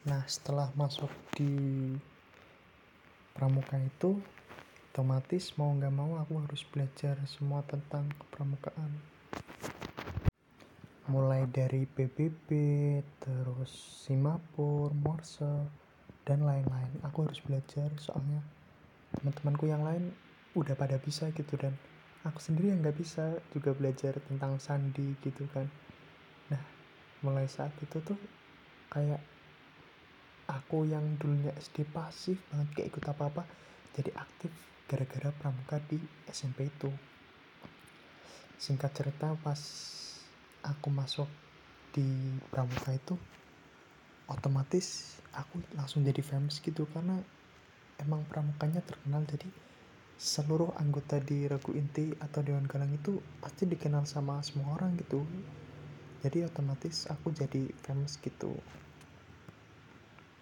nah setelah masuk di pramuka itu otomatis mau nggak mau aku harus belajar semua tentang kepramukaan. Mulai dari PBB terus Simapur, Morse dan lain-lain. Aku harus belajar soalnya teman-temanku yang lain udah pada bisa gitu dan aku sendiri yang nggak bisa juga belajar tentang sandi gitu kan. Nah mulai saat itu tuh kayak aku yang dulunya SD pasif banget kayak ikut apa-apa jadi aktif gara-gara pramuka di SMP itu. Singkat cerita pas aku masuk di pramuka itu otomatis aku langsung jadi famous gitu karena emang pramukanya terkenal jadi seluruh anggota di Regu Inti atau Dewan Galang itu pasti dikenal sama semua orang gitu. Jadi otomatis aku jadi famous gitu